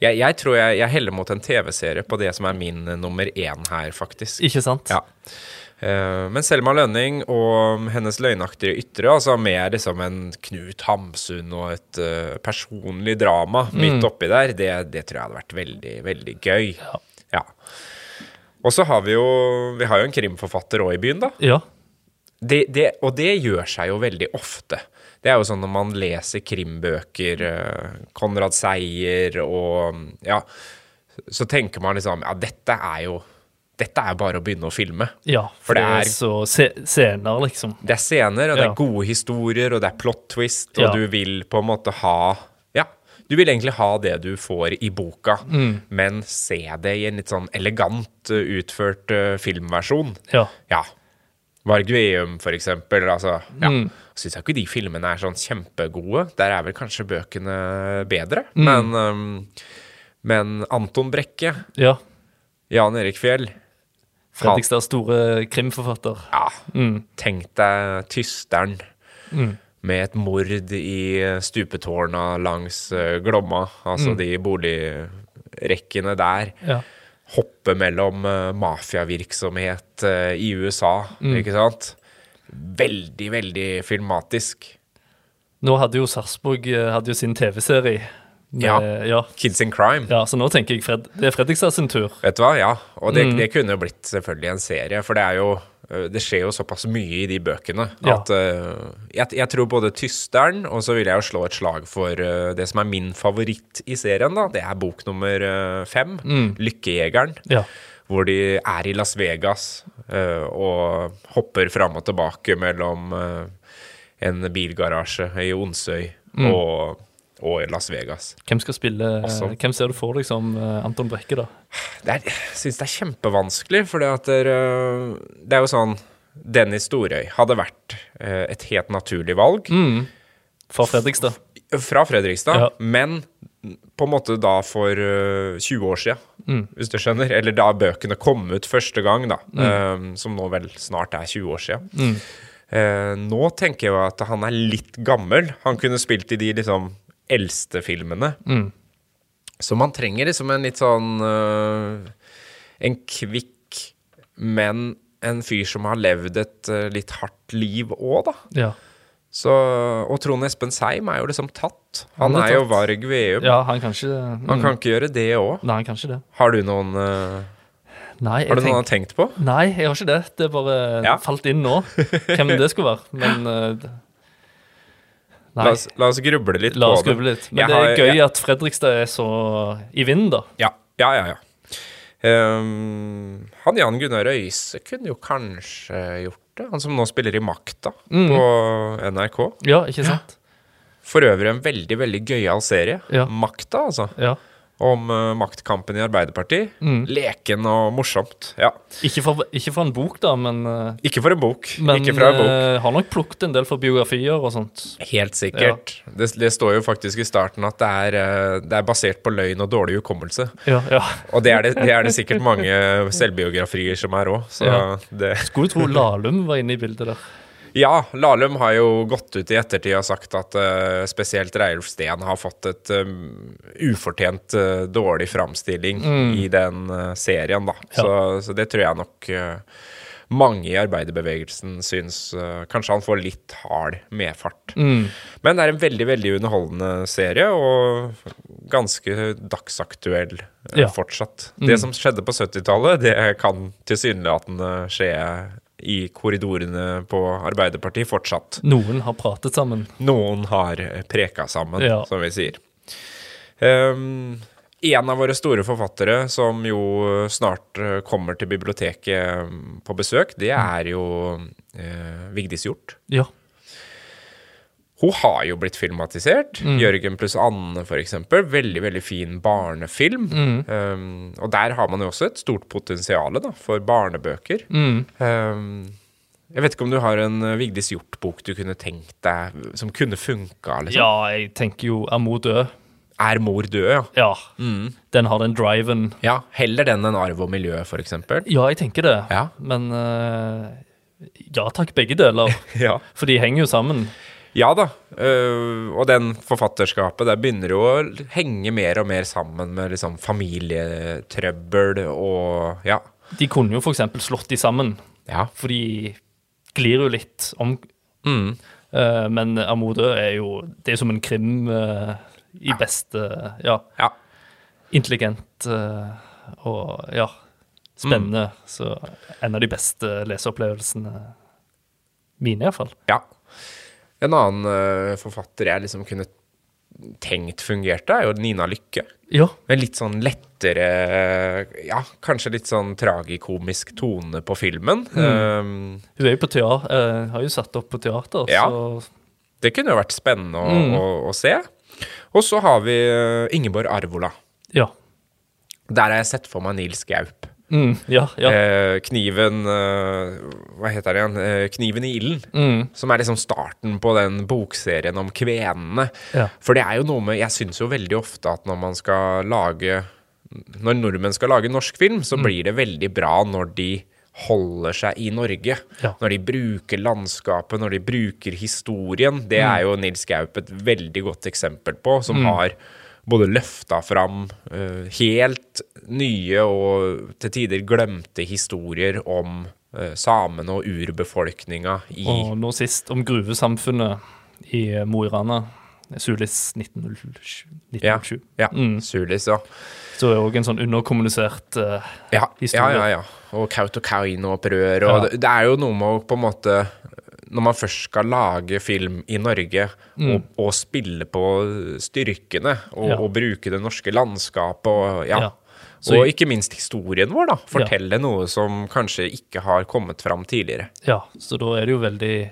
[SPEAKER 1] Jeg, jeg tror jeg, jeg heller mot en TV-serie på det som er min eh, nummer én her, faktisk.
[SPEAKER 2] Ikke sant?
[SPEAKER 1] Ja. Eh, men Selma Lønning og hennes løgnaktige ytre, altså mer liksom en Knut Hamsun og et eh, personlig drama midt oppi der, det, det tror jeg hadde vært veldig, veldig gøy.
[SPEAKER 2] Ja.
[SPEAKER 1] Ja. Og så har vi jo Vi har jo en krimforfatter òg i byen, da.
[SPEAKER 2] Ja.
[SPEAKER 1] Det, det, og det gjør seg jo veldig ofte. Det er jo sånn når man leser krimbøker, eh, Konrad Seier og Ja, så tenker man liksom Ja, dette er jo Dette er bare å begynne å filme.
[SPEAKER 2] ja
[SPEAKER 1] For
[SPEAKER 2] for det
[SPEAKER 1] det
[SPEAKER 2] er
[SPEAKER 1] er-
[SPEAKER 2] så se scener, liksom.
[SPEAKER 1] Det er scener, og det er gode historier, og det er plot twist, og
[SPEAKER 2] Ja.
[SPEAKER 1] du vil på en måte ha Ja, du vil egentlig ha det du får i boka,
[SPEAKER 2] Mm.
[SPEAKER 1] men se det i en litt sånn elegant uh, utført uh, filmversjon.
[SPEAKER 2] Ja.
[SPEAKER 1] Ja. Varg Veum, for eksempel. Altså, ja.
[SPEAKER 2] Mm.
[SPEAKER 1] Syns jeg ikke de filmene er sånn kjempegode. Der er vel kanskje bøkene bedre.
[SPEAKER 2] Mm.
[SPEAKER 1] Men, um, men Anton Brekke,
[SPEAKER 2] ja.
[SPEAKER 1] Jan Erik Fjell han,
[SPEAKER 2] Fredrikstads store krimforfatter.
[SPEAKER 1] ja,
[SPEAKER 2] Mm.
[SPEAKER 1] Tenk deg tysteren
[SPEAKER 2] Mm.
[SPEAKER 1] med et mord i stupetårna langs eh, Glomma. Altså de boligrekkene der.
[SPEAKER 2] Ja.
[SPEAKER 1] Hoppe mellom eh, mafiavirksomhet eh, i USA, ikke sant? Veldig, veldig filmatisk.
[SPEAKER 2] Nå hadde jo Sarpsborg sin TV-serie. Med-
[SPEAKER 1] Ja.
[SPEAKER 2] ja.
[SPEAKER 1] Kids in Crime.
[SPEAKER 2] Ja, så nå tenker jeg Fred, det er Fredrikstad sin tur.
[SPEAKER 1] Vet du hva? Ja. Og det,
[SPEAKER 2] Mm.
[SPEAKER 1] det kunne blitt selvfølgelig en serie, for det er jo øh, det skjer jo såpass mye i de bøkene
[SPEAKER 2] Ja.
[SPEAKER 1] at øh, jeg, jeg tror både Tysteren, og så vil jeg jo slå et slag for uh, det som er min favoritt i serien, da. Det er bok nummer uh, fem,
[SPEAKER 2] Mm.
[SPEAKER 1] 'Lykkejegeren',
[SPEAKER 2] Ja.
[SPEAKER 1] hvor de er i Las Vegas og hopper fram og tilbake mellom en bilgarasje i Onsøy
[SPEAKER 2] Mm.
[SPEAKER 1] og, og Las Vegas.
[SPEAKER 2] Hvem skal spille
[SPEAKER 1] Også.
[SPEAKER 2] Hvem ser du for deg som eh, Anton Brekke, da?
[SPEAKER 1] Det er, jeg syns det er kjempevanskelig, for det, det er jo sånn Dennis Storøy hadde vært eh, et helt naturlig valg
[SPEAKER 2] Mm. Fra Fredrikstad.
[SPEAKER 1] fra Fredrikstad,
[SPEAKER 2] Ja.
[SPEAKER 1] men på en måte da for eh, 20 år siden,
[SPEAKER 2] Mm.
[SPEAKER 1] hvis du skjønner. Eller da bøkene kom ut første gang, da.
[SPEAKER 2] Mm.
[SPEAKER 1] eh, som nå vel snart er 20 år siden.
[SPEAKER 2] Mm.
[SPEAKER 1] Eh, nå tenker jeg jo at han er litt gammel. Han kunne spilt i de liksom eldste filmene.
[SPEAKER 2] Mm.
[SPEAKER 1] Så man trenger liksom en litt sånn uh, En kvikk, men en fyr som har levd et uh, litt hardt liv òg, da.
[SPEAKER 2] Ja.
[SPEAKER 1] Så, og Trond Espen Seim er jo liksom tatt. Han,
[SPEAKER 2] Han er
[SPEAKER 1] er jo. Varg Veum.
[SPEAKER 2] ja, han kan ikke
[SPEAKER 1] Han kan ikke gjøre det òg. Har du noen uh,
[SPEAKER 2] Nei,
[SPEAKER 1] Har du noen
[SPEAKER 2] tenk-
[SPEAKER 1] tenkt på?
[SPEAKER 2] Nei, jeg har ikke det. Det bare
[SPEAKER 1] Ja.
[SPEAKER 2] falt inn nå, hvem det skulle være. Men Nei,
[SPEAKER 1] La oss, la oss gruble litt
[SPEAKER 2] la oss
[SPEAKER 1] på det.
[SPEAKER 2] gruble litt. Men
[SPEAKER 1] Jeg
[SPEAKER 2] det er
[SPEAKER 1] har-
[SPEAKER 2] gøy
[SPEAKER 1] jeg-
[SPEAKER 2] at Fredrikstad er så i vinden, da.
[SPEAKER 1] Ja, ja, ja. ja. Um, han Jan Gunnar Øyse kunne jo kanskje gjort det. Han som nå spiller i Makta
[SPEAKER 2] Mm.
[SPEAKER 1] på NRK.
[SPEAKER 2] Ja, ikke sant?
[SPEAKER 1] For øvrig en veldig veldig gøyal serie.
[SPEAKER 2] Ja.
[SPEAKER 1] Makta, altså.
[SPEAKER 2] Ja.
[SPEAKER 1] Om eh, maktkampen i Arbeiderpartiet.
[SPEAKER 2] Mm.
[SPEAKER 1] Leken og morsomt. Ja.
[SPEAKER 2] Ikke for, ikke for en bok, da, men, eh,
[SPEAKER 1] Ikke for en bok.
[SPEAKER 2] men
[SPEAKER 1] ikke fra en bok.
[SPEAKER 2] Uh, har nok plukket en del for biografier og sånt.
[SPEAKER 1] Helt sikkert. Det, det står jo faktisk i starten at det er, det er basert på løgn og dårlig hukommelse.
[SPEAKER 2] Ja, ja.
[SPEAKER 1] Og det er det, det, er det sikkert mange selvbiografier som er òg, så
[SPEAKER 2] Ja.
[SPEAKER 1] det
[SPEAKER 2] Skulle tro Lahlum var inne i bildet der.
[SPEAKER 1] Ja, Lahlum har jo gått ut i ettertid og sagt at uh, spesielt Reiulf Steen har fått et um, ufortjent uh, dårlig framstilling i den uh, serien, da. Så, så det tror jeg nok mange i arbeiderbevegelsen syns Kanskje han får litt hard medfart.
[SPEAKER 2] Mm.
[SPEAKER 1] Men det er en veldig, veldig underholdende serie, og ganske dagsaktuell
[SPEAKER 2] Ja.
[SPEAKER 1] fortsatt. Det som skjedde på 70-tallet, det kan tilsynelatende skje i korridorene på Arbeiderpartiet fortsatt.
[SPEAKER 2] Noen har pratet sammen.
[SPEAKER 1] Noen har preka sammen,
[SPEAKER 2] Ja.
[SPEAKER 1] som vi sier. Um, en av våre store forfattere som jo snart eh, kommer til biblioteket eh, på besøk, det er jo uh, Vigdis Hjorth.
[SPEAKER 2] Ja.
[SPEAKER 1] Hun har jo blitt filmatisert.
[SPEAKER 2] Mm.
[SPEAKER 1] Jørgen pluss Anne, eksempel. Veldig, veldig fin barnefilm.
[SPEAKER 2] Mm.
[SPEAKER 1] Um, og der har man jo også et stort potensial da, for barnebøker.
[SPEAKER 2] Mm.
[SPEAKER 1] Um, jeg vet ikke om du har en uh, Vigdis Hjorth-bok du kunne tenkt deg som kunne funka? Liksom.
[SPEAKER 2] ja, jeg tenker jo Er mor død?
[SPEAKER 1] Er mor død, ja?
[SPEAKER 2] Ja.
[SPEAKER 1] Mm.
[SPEAKER 2] Den har den driven.
[SPEAKER 1] Ja, Heller den enn Arv og miljø, eksempel.
[SPEAKER 2] Ja, jeg tenker det.
[SPEAKER 1] Ja.
[SPEAKER 2] Men uh, ja takk, begge deler.
[SPEAKER 1] Ja,
[SPEAKER 2] For de henger jo sammen.
[SPEAKER 1] Ja da. Uh, og den forfatterskapet der begynner jo å henge mer og mer sammen med liksom familietrøbbel og Ja.
[SPEAKER 2] De kunne jo f.eks. slått de sammen,
[SPEAKER 1] Ja.
[SPEAKER 2] for de glir jo litt om
[SPEAKER 1] Mm.
[SPEAKER 2] Uh, Men Amodø er jo Det er som en krim uh, i beste Ja,
[SPEAKER 1] ja.
[SPEAKER 2] intelligent og ja, spennende.
[SPEAKER 1] Mm.
[SPEAKER 2] Så en av de beste leseopplevelsene mine, iallfall.
[SPEAKER 1] Ja. En annen eh, forfatter jeg liksom kunne tenkt fungerte, er jo Nina Lykke.
[SPEAKER 2] Ja.
[SPEAKER 1] Med litt sånn lettere Ja, kanskje litt sånn tragikomisk tone på filmen. Um,
[SPEAKER 2] Hun er jo på teater, uh, har jo satt opp på teater,
[SPEAKER 1] Ja.
[SPEAKER 2] så
[SPEAKER 1] det kunne jo vært spennende å,
[SPEAKER 2] Mm.
[SPEAKER 1] å, å se. Og så har vi eh, Ingeborg Arvola.
[SPEAKER 2] ja.
[SPEAKER 1] Der har jeg sett for meg Nils Gaup.
[SPEAKER 2] Mm, ja, ja.
[SPEAKER 1] Eh, kniven eh, Hva heter det igjen? Eh, kniven i ilden.
[SPEAKER 2] Mm,
[SPEAKER 1] Som er liksom starten på den bokserien om kvenene.
[SPEAKER 2] ja.
[SPEAKER 1] For det er jo noe med Jeg syns jo veldig ofte at når man skal lage Når nordmenn skal lage norsk film, så
[SPEAKER 2] Mm.
[SPEAKER 1] blir det veldig bra når de holder seg i Norge.
[SPEAKER 2] Ja.
[SPEAKER 1] Når de bruker landskapet, når de bruker historien. Det
[SPEAKER 2] Mm.
[SPEAKER 1] er jo Nils Gaup et veldig godt eksempel på, som har både løfta fram eh, helt nye og til tider glemte historier om uh, samene og urbefolkninga i
[SPEAKER 2] Og nå sist om gruvesamfunnet i eh, Mo i Rana. Sulis 1907.
[SPEAKER 1] Ja,
[SPEAKER 2] 1907.
[SPEAKER 1] ja
[SPEAKER 2] Mm.
[SPEAKER 1] Sulis, ja.
[SPEAKER 2] Så er det òg en sånn underkommunisert uh,
[SPEAKER 1] Ja, ja,
[SPEAKER 2] historie.
[SPEAKER 1] ja, ja. Og Kautokeino-opprør. Og
[SPEAKER 2] Ja.
[SPEAKER 1] det, det er jo noe med å på en måte Når man først skal lage film i Norge og, og spille på styrkene og,
[SPEAKER 2] Mm. Ja.
[SPEAKER 1] og bruke det norske landskapet og ja.
[SPEAKER 2] Ja. Så-
[SPEAKER 1] og ikke minst historien vår, da. Fortelle noe som kanskje ikke har kommet fram tidligere.
[SPEAKER 2] Ja, så da er det jo veldig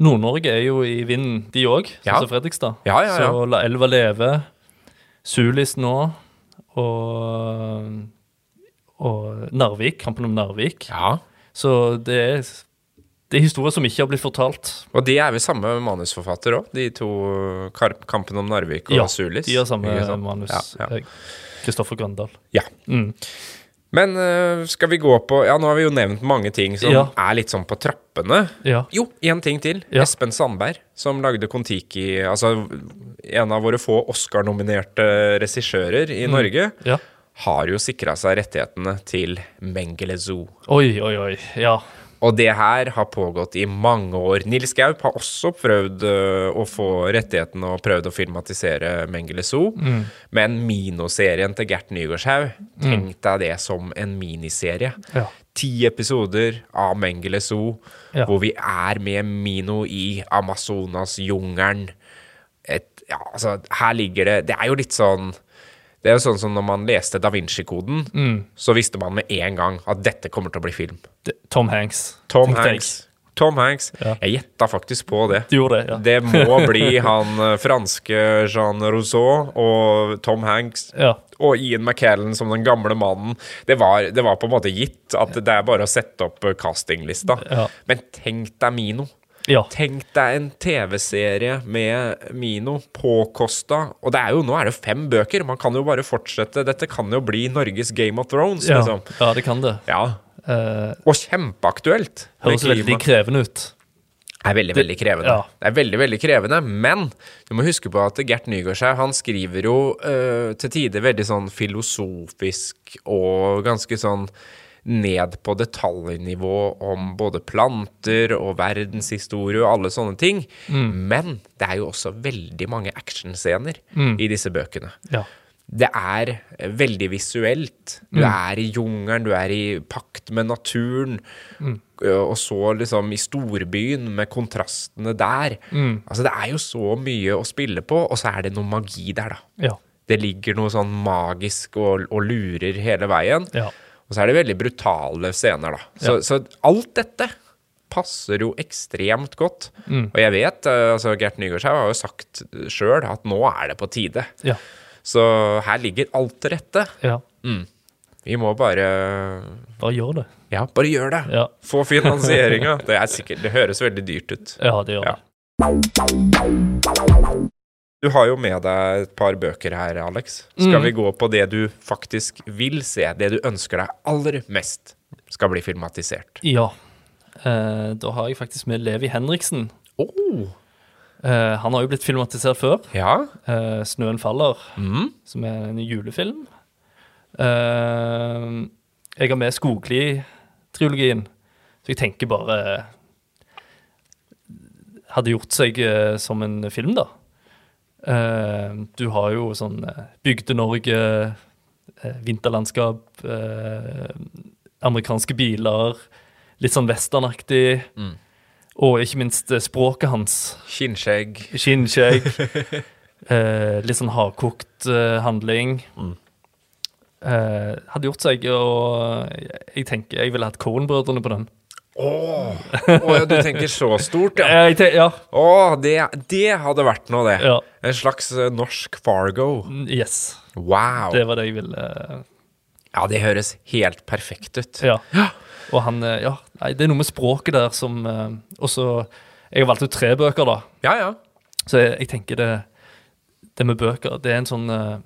[SPEAKER 2] Nord-Norge er jo i vinden, de òg, sånn
[SPEAKER 1] Ja.
[SPEAKER 2] som Fredrikstad.
[SPEAKER 1] Ja, ja, ja.
[SPEAKER 2] Så La elva leve, Sulis nå, og, og Narvik, kampen om Narvik.
[SPEAKER 1] Ja.
[SPEAKER 2] Så det er, det er historier som ikke har blitt fortalt.
[SPEAKER 1] Og de er vel samme manusforfatter òg, de to 'Kampen om Narvik' og
[SPEAKER 2] Ja,
[SPEAKER 1] Sulis?
[SPEAKER 2] De har samme manus. Kristoffer.
[SPEAKER 1] Ja, ja.
[SPEAKER 2] eh, Grøndal.
[SPEAKER 1] ja.
[SPEAKER 2] Mm.
[SPEAKER 1] Men øh, skal vi gå på Ja, nå har vi jo nevnt mange ting som
[SPEAKER 2] Ja.
[SPEAKER 1] er litt sånn på trappene.
[SPEAKER 2] Ja.
[SPEAKER 1] Jo, én ting til.
[SPEAKER 2] Ja.
[SPEAKER 1] Espen Sandberg, som lagde Kon-Tiki Altså en av våre få Oscar-nominerte regissører
[SPEAKER 2] Mm.
[SPEAKER 1] i Norge,
[SPEAKER 2] ja.
[SPEAKER 1] har jo sikra seg rettighetene til Mengele Zoo.
[SPEAKER 2] Oi, oi, oi. Ja.
[SPEAKER 1] Og det her har pågått i mange år. Nils Gaup har også prøvd øh, å få rettighetene og prøvd å filmatisere Mengele Zoo.
[SPEAKER 2] Mm.
[SPEAKER 1] Men Mino-serien til Gert Nygaardshaug, tenk deg det som en miniserie.
[SPEAKER 2] Ja.
[SPEAKER 1] Ti episoder av Mengele Zoo,
[SPEAKER 2] Ja.
[SPEAKER 1] hvor vi er med Mino i Amazonas-jungelen. Ja, altså, her ligger det Det er jo litt sånn Det er jo sånn som når man leste Da Vinci-koden,
[SPEAKER 2] Mm.
[SPEAKER 1] så visste man med en gang at dette kommer til å bli film.
[SPEAKER 2] Tom Hanks.
[SPEAKER 1] Tom
[SPEAKER 2] Think.
[SPEAKER 1] Hanks. Tom Hanks.
[SPEAKER 2] Ja.
[SPEAKER 1] Jeg gjetta faktisk på det.
[SPEAKER 2] Du gjorde det, ja.
[SPEAKER 1] Det må bli han eh, franske Jean Rousseau og Tom Hanks
[SPEAKER 2] Ja.
[SPEAKER 1] og Ian McKellen som den gamle mannen. Det var, det var på en måte gitt at det er bare å sette opp eh, castinglista.
[SPEAKER 2] Ja.
[SPEAKER 1] Men tenk deg Mino.
[SPEAKER 2] Ja.
[SPEAKER 1] Tenk deg en TV-serie med Mino påkosta. Og det er jo, nå er det fem bøker. Man kan jo bare fortsette. Dette kan jo bli Norges Game of Thrones,
[SPEAKER 2] Ja.
[SPEAKER 1] liksom.
[SPEAKER 2] ja, det kan det.
[SPEAKER 1] Ja.
[SPEAKER 2] Eh,
[SPEAKER 1] Og kjempeaktuelt.
[SPEAKER 2] høres veldig krevende ut.
[SPEAKER 1] Det er veldig, veldig krevende.
[SPEAKER 2] ja.
[SPEAKER 1] Det er veldig, veldig krevende, men du må huske på at Gert han skriver jo øh, til tider veldig sånn filosofisk og ganske sånn ned på detaljnivå om både planter og verdenshistorie og alle sånne ting. Men det er jo også veldig mange actionscener i disse bøkene.
[SPEAKER 2] Ja.
[SPEAKER 1] Det er veldig visuelt. Du er i jungelen, du er i pakt med naturen. Mm. Og så liksom i storbyen med kontrastene der. Altså Det er jo så mye å spille på, og så er det noe magi der, da.
[SPEAKER 2] Ja.
[SPEAKER 1] Det ligger noe sånn magisk og, og lurer hele veien.
[SPEAKER 2] Ja.
[SPEAKER 1] Og så er det veldig brutale scener, da. Så, så alt dette passer jo ekstremt godt. Og jeg vet, eh, altså Gert Nygaardshaug har jo sagt sjøl at nå er det på tide.
[SPEAKER 2] Ja.
[SPEAKER 1] Så her ligger alt til rette.
[SPEAKER 2] ja.
[SPEAKER 1] Vi må bare
[SPEAKER 2] Bare gjør det.
[SPEAKER 1] Ja, bare gjør det.
[SPEAKER 2] Ja.
[SPEAKER 1] Få finansieringa. Det Det høres veldig dyrt ut.
[SPEAKER 2] Ja, det gjør
[SPEAKER 1] Ja.
[SPEAKER 2] det.
[SPEAKER 1] Du har jo med deg et par bøker her, Alex. Skal
[SPEAKER 2] Mm.
[SPEAKER 1] vi gå på det du faktisk vil se? Det du ønsker deg aller mest skal bli filmatisert?
[SPEAKER 2] Ja. Eh, da har jeg faktisk med Levi Henriksen.
[SPEAKER 1] Oh.
[SPEAKER 2] Eh, han har jo blitt filmatisert før.
[SPEAKER 1] Ja.
[SPEAKER 2] Eh, 'Snøen faller',
[SPEAKER 1] Mm.
[SPEAKER 2] som er en julefilm. Eh, jeg har med Skogli-trilogien, så jeg tenker bare Hadde gjort seg eh, som en film, da. Eh, du har jo sånn eh, Bygde-Norge, eh, vinterlandskap, amerikanske biler, litt sånn westernaktig. Og ikke minst språket hans.
[SPEAKER 1] Skinnskjegg.
[SPEAKER 2] Skinnskjegg. eh, litt sånn hardkokt eh, handling. Eh, hadde gjort seg, og jeg tenker jeg ville hatt Cohen-brødrene på den.
[SPEAKER 1] Å, ja, du tenker så stort, ja.
[SPEAKER 2] Eh, te ja.
[SPEAKER 1] oh, det, det hadde vært noe, det.
[SPEAKER 2] ja.
[SPEAKER 1] En slags eh, norsk Fargo.
[SPEAKER 2] Yes.
[SPEAKER 1] Wow.
[SPEAKER 2] Det var det jeg ville
[SPEAKER 1] Ja, det høres helt perfekt ut.
[SPEAKER 2] Ja. Og han eh, Ja, nei, det er noe med språket der som Og også Jeg har valgt ut tre bøker, da.
[SPEAKER 1] Ja, ja.
[SPEAKER 2] Så jeg, jeg tenker det Det med bøker, det er en sånn eh,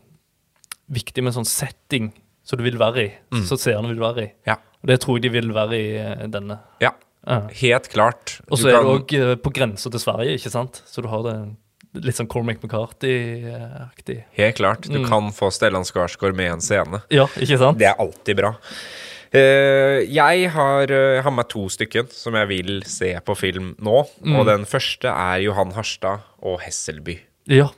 [SPEAKER 2] Viktig med en sånn setting som du vil være i. Som seerne vil være i.
[SPEAKER 1] Ja.
[SPEAKER 2] Og det tror jeg de vil være i eh, denne.
[SPEAKER 1] ja.
[SPEAKER 2] Ja.
[SPEAKER 1] Helt klart.
[SPEAKER 2] Og så er
[SPEAKER 1] kan-
[SPEAKER 2] det òg på grensa til Sverige, ikke sant? Så du har det litt sånn Cormac McCarthy-aktig.
[SPEAKER 1] Helt klart. Du
[SPEAKER 2] Mm.
[SPEAKER 1] kan få Stellan Skarsgård med en scene.
[SPEAKER 2] Ja, ikke sant?
[SPEAKER 1] Det er alltid bra. Uh, jeg har, uh, har med to stykken som jeg vil se på film nå.
[SPEAKER 2] Mm.
[SPEAKER 1] Og den første er Johan Harstad og Hesselby.
[SPEAKER 2] Ja.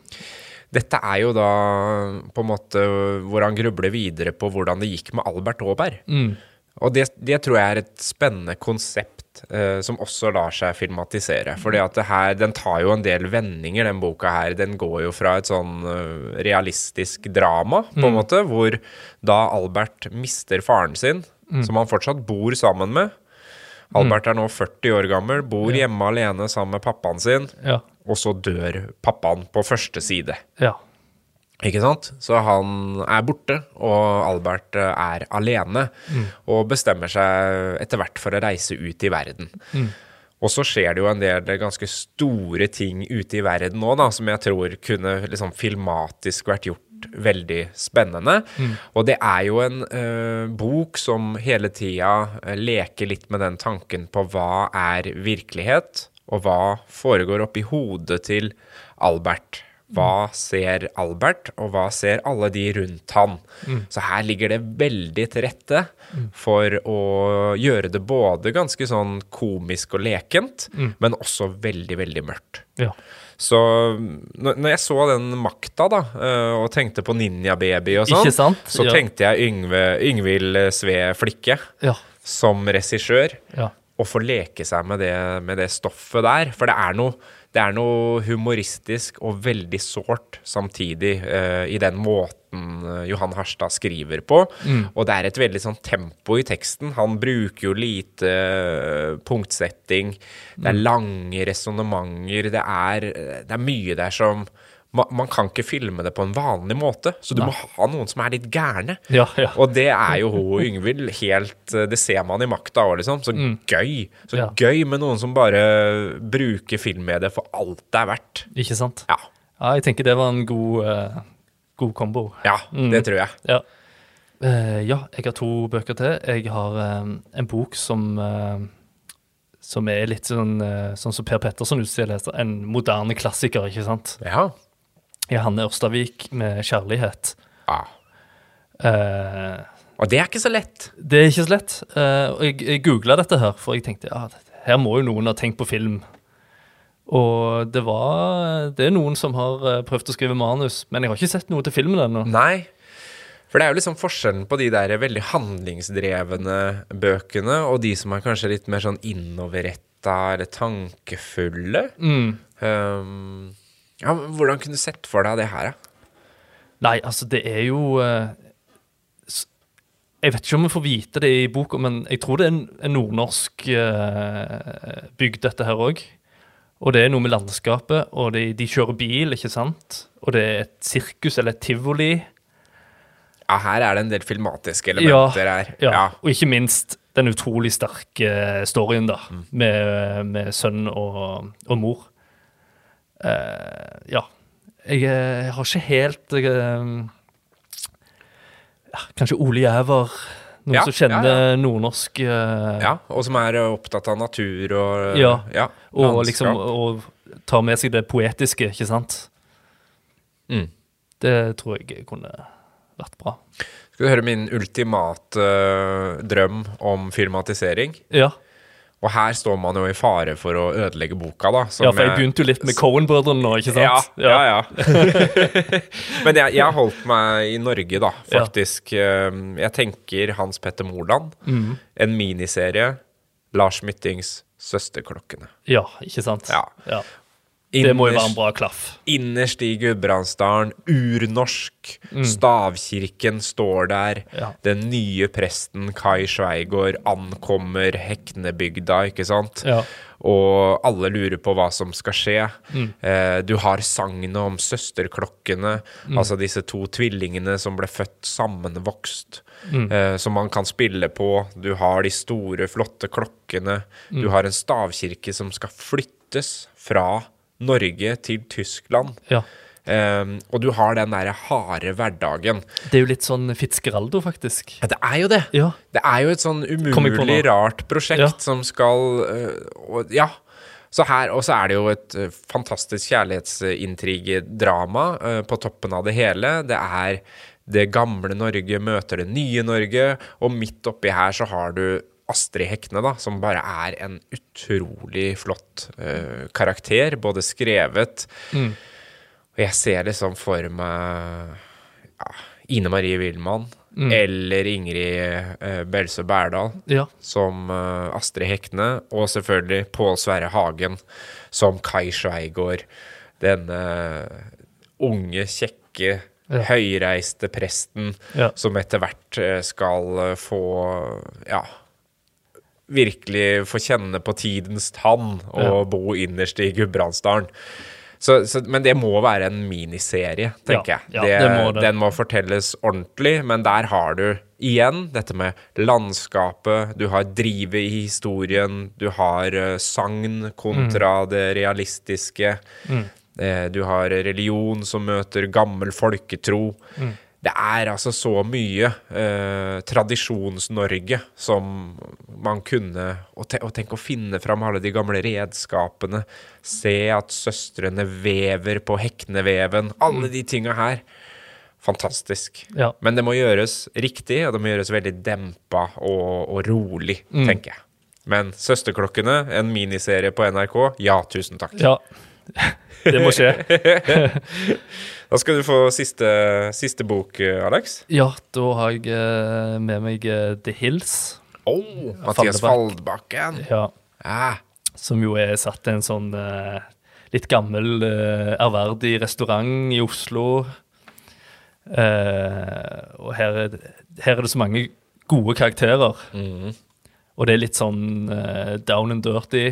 [SPEAKER 1] Dette er jo da på en måte hvor han grubler videre på hvordan det gikk med Albert Aaberg.
[SPEAKER 2] Mm.
[SPEAKER 1] Og det, det tror jeg er et spennende konsept eh, som også lar seg filmatisere. Fordi at det her, den tar jo en del vendinger, den boka her. Den går jo fra et sånn eh, realistisk drama, på en måte, hvor da Albert mister faren sin, som han fortsatt bor sammen med. Albert er nå 40 år gammel, bor hjemme alene sammen med pappaen sin,
[SPEAKER 2] Ja.
[SPEAKER 1] og så dør pappaen på første side.
[SPEAKER 2] ja.
[SPEAKER 1] Ikke sant? Så han er borte, og Albert eh, er alene. Og bestemmer seg etter hvert for å reise ut i verden. Og så skjer det jo en del ganske store ting ute i verden nå, da, som jeg tror kunne liksom filmatisk vært gjort veldig spennende. Og det er jo en eh, bok som hele tida eh, leker litt med den tanken på hva er virkelighet, og hva foregår oppi hodet til Albert. Hva ser Albert, og hva ser alle de rundt han? Så her ligger det veldig til rette for å gjøre det både ganske sånn komisk og lekent, men også veldig, veldig mørkt.
[SPEAKER 2] Ja.
[SPEAKER 1] Så når jeg så den makta, da, eh, og tenkte på Ninja Baby og sånn, så
[SPEAKER 2] Ja.
[SPEAKER 1] tenkte jeg Yngve, Yngvild Sve Flikke
[SPEAKER 2] Ja.
[SPEAKER 1] som regissør
[SPEAKER 2] Ja.
[SPEAKER 1] Og få leke seg med det, med det stoffet der. For det er noe, det er noe humoristisk og veldig sårt samtidig uh, i den måten eh, Johan Harstad skriver på. Og det er et veldig sånn tempo i teksten. Han bruker jo lite eh, punktsetting. Det er lange resonnementer. Det, er- det er mye der som man, man kan ikke filme det på en vanlig måte, så du må ha noen som er litt gærne.
[SPEAKER 2] Ja, ja.
[SPEAKER 1] Og det er jo hun Yngvild helt Det ser man i makta òg, liksom. Så gøy. Så
[SPEAKER 2] Ja.
[SPEAKER 1] gøy med noen som bare bruker filmmediet for alt det er verdt.
[SPEAKER 2] Ikke sant?
[SPEAKER 1] Ja.
[SPEAKER 2] Ja, jeg tenker det var en god, uh, god kombo.
[SPEAKER 1] Ja, det tror jeg.
[SPEAKER 2] Ja. Uh, ja, jeg har to bøker til. Jeg har eh, en bok som uh, som er litt sånn, eh, sånn som Per Petterson utstiller, en moderne klassiker, ikke sant?
[SPEAKER 1] Ja.
[SPEAKER 2] I Hanne Ørstavik med 'Kjærlighet'.
[SPEAKER 1] ja.
[SPEAKER 2] Eh,
[SPEAKER 1] Og det er ikke så lett.
[SPEAKER 2] det er ikke så lett. Eh, og jeg, jeg googla dette her, for jeg tenkte ja, her må jo noen ha tenkt på film. Og det var Det er noen som har eh, prøvd å skrive manus, men jeg har ikke sett noe til filmen ennå.
[SPEAKER 1] Nei. For det er jo liksom forskjellen på de der veldig handlingsdrevne bøkene, og de som er kanskje litt mer sånn innoverretta eller tankefulle.
[SPEAKER 2] Mm.
[SPEAKER 1] Um, ja, men Hvordan kunne du sett for deg det her, da?
[SPEAKER 2] Nei, altså, det er jo eh, Jeg vet ikke om vi får vite det i boka, men jeg tror det er en, en nordnorsk eh, bygd, dette her òg. Og det er noe med landskapet, og de, de kjører bil, ikke sant? Og det er et sirkus eller et tivoli.
[SPEAKER 1] Ja, her er det en del filmatiske elementer her.
[SPEAKER 2] Ja, Og ikke minst den utrolig sterke storyen, da, med, med sønn og, og mor. Eh, ja. Jeg, eh, jeg har ikke helt jeg, eh, Kanskje Ole Jæver, noen
[SPEAKER 1] Ja,
[SPEAKER 2] som kjenner
[SPEAKER 1] ja,
[SPEAKER 2] nordnorsk eh,
[SPEAKER 1] Ja, og som er opptatt av natur og
[SPEAKER 2] Ja.
[SPEAKER 1] ja
[SPEAKER 2] Og liksom og tar med seg det poetiske, ikke sant?
[SPEAKER 1] Mm.
[SPEAKER 2] Det tror jeg kunne vært bra.
[SPEAKER 1] Skal du høre min ultimate drøm om filmatisering?
[SPEAKER 2] Ja,
[SPEAKER 1] Og her står man jo i fare for å ødelegge boka, da.
[SPEAKER 2] ja for jeg begynte jo litt med Cohen-brødrene nå, ikke sant?
[SPEAKER 1] ja, ja. ja. Men jeg, jeg holdt meg i Norge, da, faktisk. Ja. Jeg tenker Hans Petter Moland.
[SPEAKER 2] Mm.
[SPEAKER 1] En miniserie. Lars Myttings 'Søsterklokkene'.
[SPEAKER 2] Ja, ikke sant?
[SPEAKER 1] Ja.
[SPEAKER 2] ja. Det må jo være en bra klaff.
[SPEAKER 1] Innerst i Gudbrandsdalen, urnorsk. Stavkirken står der.
[SPEAKER 2] Mm. Ja.
[SPEAKER 1] Den nye presten Kai Sveigård ankommer Heknebygda, ikke sant?
[SPEAKER 2] Ja.
[SPEAKER 1] Og alle lurer på hva som skal skje.
[SPEAKER 2] Mm.
[SPEAKER 1] Eh, du har sagnet om søsterklokkene,
[SPEAKER 2] Mm.
[SPEAKER 1] altså disse to tvillingene som ble født sammenvokst,
[SPEAKER 2] Mm.
[SPEAKER 1] eh, som man kan spille på. Du har de store, flotte klokkene.
[SPEAKER 2] Mm.
[SPEAKER 1] Du har en stavkirke som skal flyttes fra Norge til Tyskland.
[SPEAKER 2] ja.
[SPEAKER 1] Um, og du har den derre harde hverdagen.
[SPEAKER 2] Det er jo litt sånn Fitzgeraldo, faktisk.
[SPEAKER 1] Ja, det er jo det.
[SPEAKER 2] Ja.
[SPEAKER 1] Det er jo et sånn umulig rart prosjekt
[SPEAKER 2] Ja.
[SPEAKER 1] som skal uh, Ja. Så her, Og så er det jo et øh, fantastisk kjærlighetsintrigedrama uh, på toppen av det hele. Det er det gamle Norge møter det nye Norge, og midt oppi her så har du Astrid Hekne, da, som bare er en utrolig flott uh, karakter. Både skrevet
[SPEAKER 2] Mm.
[SPEAKER 1] Og jeg ser liksom for meg ja, Ine Marie Wilman
[SPEAKER 2] Mm.
[SPEAKER 1] eller Ingrid uh, Belsø Berdal
[SPEAKER 2] Ja.
[SPEAKER 1] som uh, Astrid Hekne, og selvfølgelig Pål Sverre Hagen som Kai Sveigård. Denne unge, kjekke,
[SPEAKER 2] Ja.
[SPEAKER 1] høyreiste presten
[SPEAKER 2] Ja.
[SPEAKER 1] som etter hvert skal få Ja virkelig få kjenne på tidens tann og
[SPEAKER 2] Ja.
[SPEAKER 1] bo innerst i Gudbrandsdalen. Så, så, men det må være en miniserie, tenker
[SPEAKER 2] Ja,
[SPEAKER 1] jeg.
[SPEAKER 2] ja, det må det.
[SPEAKER 1] Den må fortelles ordentlig, men der har du igjen dette med landskapet, du har drivet i historien, du har uh, sagn kontra
[SPEAKER 2] Mm.
[SPEAKER 1] det realistiske. Eh, du har religion som møter gammel folketro. Det er altså så mye eh, Tradisjons-Norge som man kunne Og, te og tenk å finne fram alle de gamle redskapene. Se at søstrene vever på hekneveven. Alle de tinga her. Fantastisk.
[SPEAKER 2] Ja.
[SPEAKER 1] Men det må gjøres riktig, og det må gjøres veldig dempa og, og rolig, tenker jeg. Men Søsterklokkene, en miniserie på NRK, ja, tusen takk.
[SPEAKER 2] ja. Det må skje.
[SPEAKER 1] Da skal du få siste, siste bok, Alex.
[SPEAKER 2] Ja, da har jeg eh, med meg eh, The Hills.
[SPEAKER 1] Oh, Mathias Faldbakken.
[SPEAKER 2] Ja.
[SPEAKER 1] Ah.
[SPEAKER 2] Som jo er satt til en sånn uh, litt gammel, ærverdig restaurant i Oslo. Uh, og her er, det, her er det så mange gode karakterer.
[SPEAKER 1] Mm.
[SPEAKER 2] Og det er litt sånn down and dirty.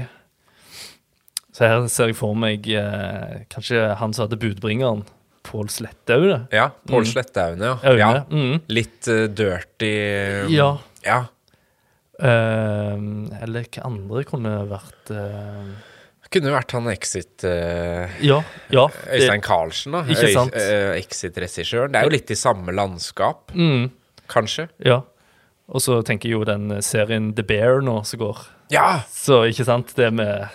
[SPEAKER 2] Så her ser jeg for meg eh, kanskje han som hadde budbringeren, Pål Slettaune.
[SPEAKER 1] ja. Pål
[SPEAKER 2] Mm.
[SPEAKER 1] Slettaune, ja. Ja.
[SPEAKER 2] Mm.
[SPEAKER 1] Litt uh, dirty
[SPEAKER 2] Ja.
[SPEAKER 1] ja.
[SPEAKER 2] Uh, eller hva andre kunne vært uh,
[SPEAKER 1] Kunne vært han Exit uh,
[SPEAKER 2] Ja. ja det-
[SPEAKER 1] Øystein Carlsen, da.
[SPEAKER 2] Ikke sant?
[SPEAKER 1] Exit-regissøren. Det er jo litt i samme landskap,
[SPEAKER 2] Mm,
[SPEAKER 1] kanskje.
[SPEAKER 2] ja. Og så tenker jeg jo den serien The Bear nå som går.
[SPEAKER 1] Ja!
[SPEAKER 2] Så ikke sant, det med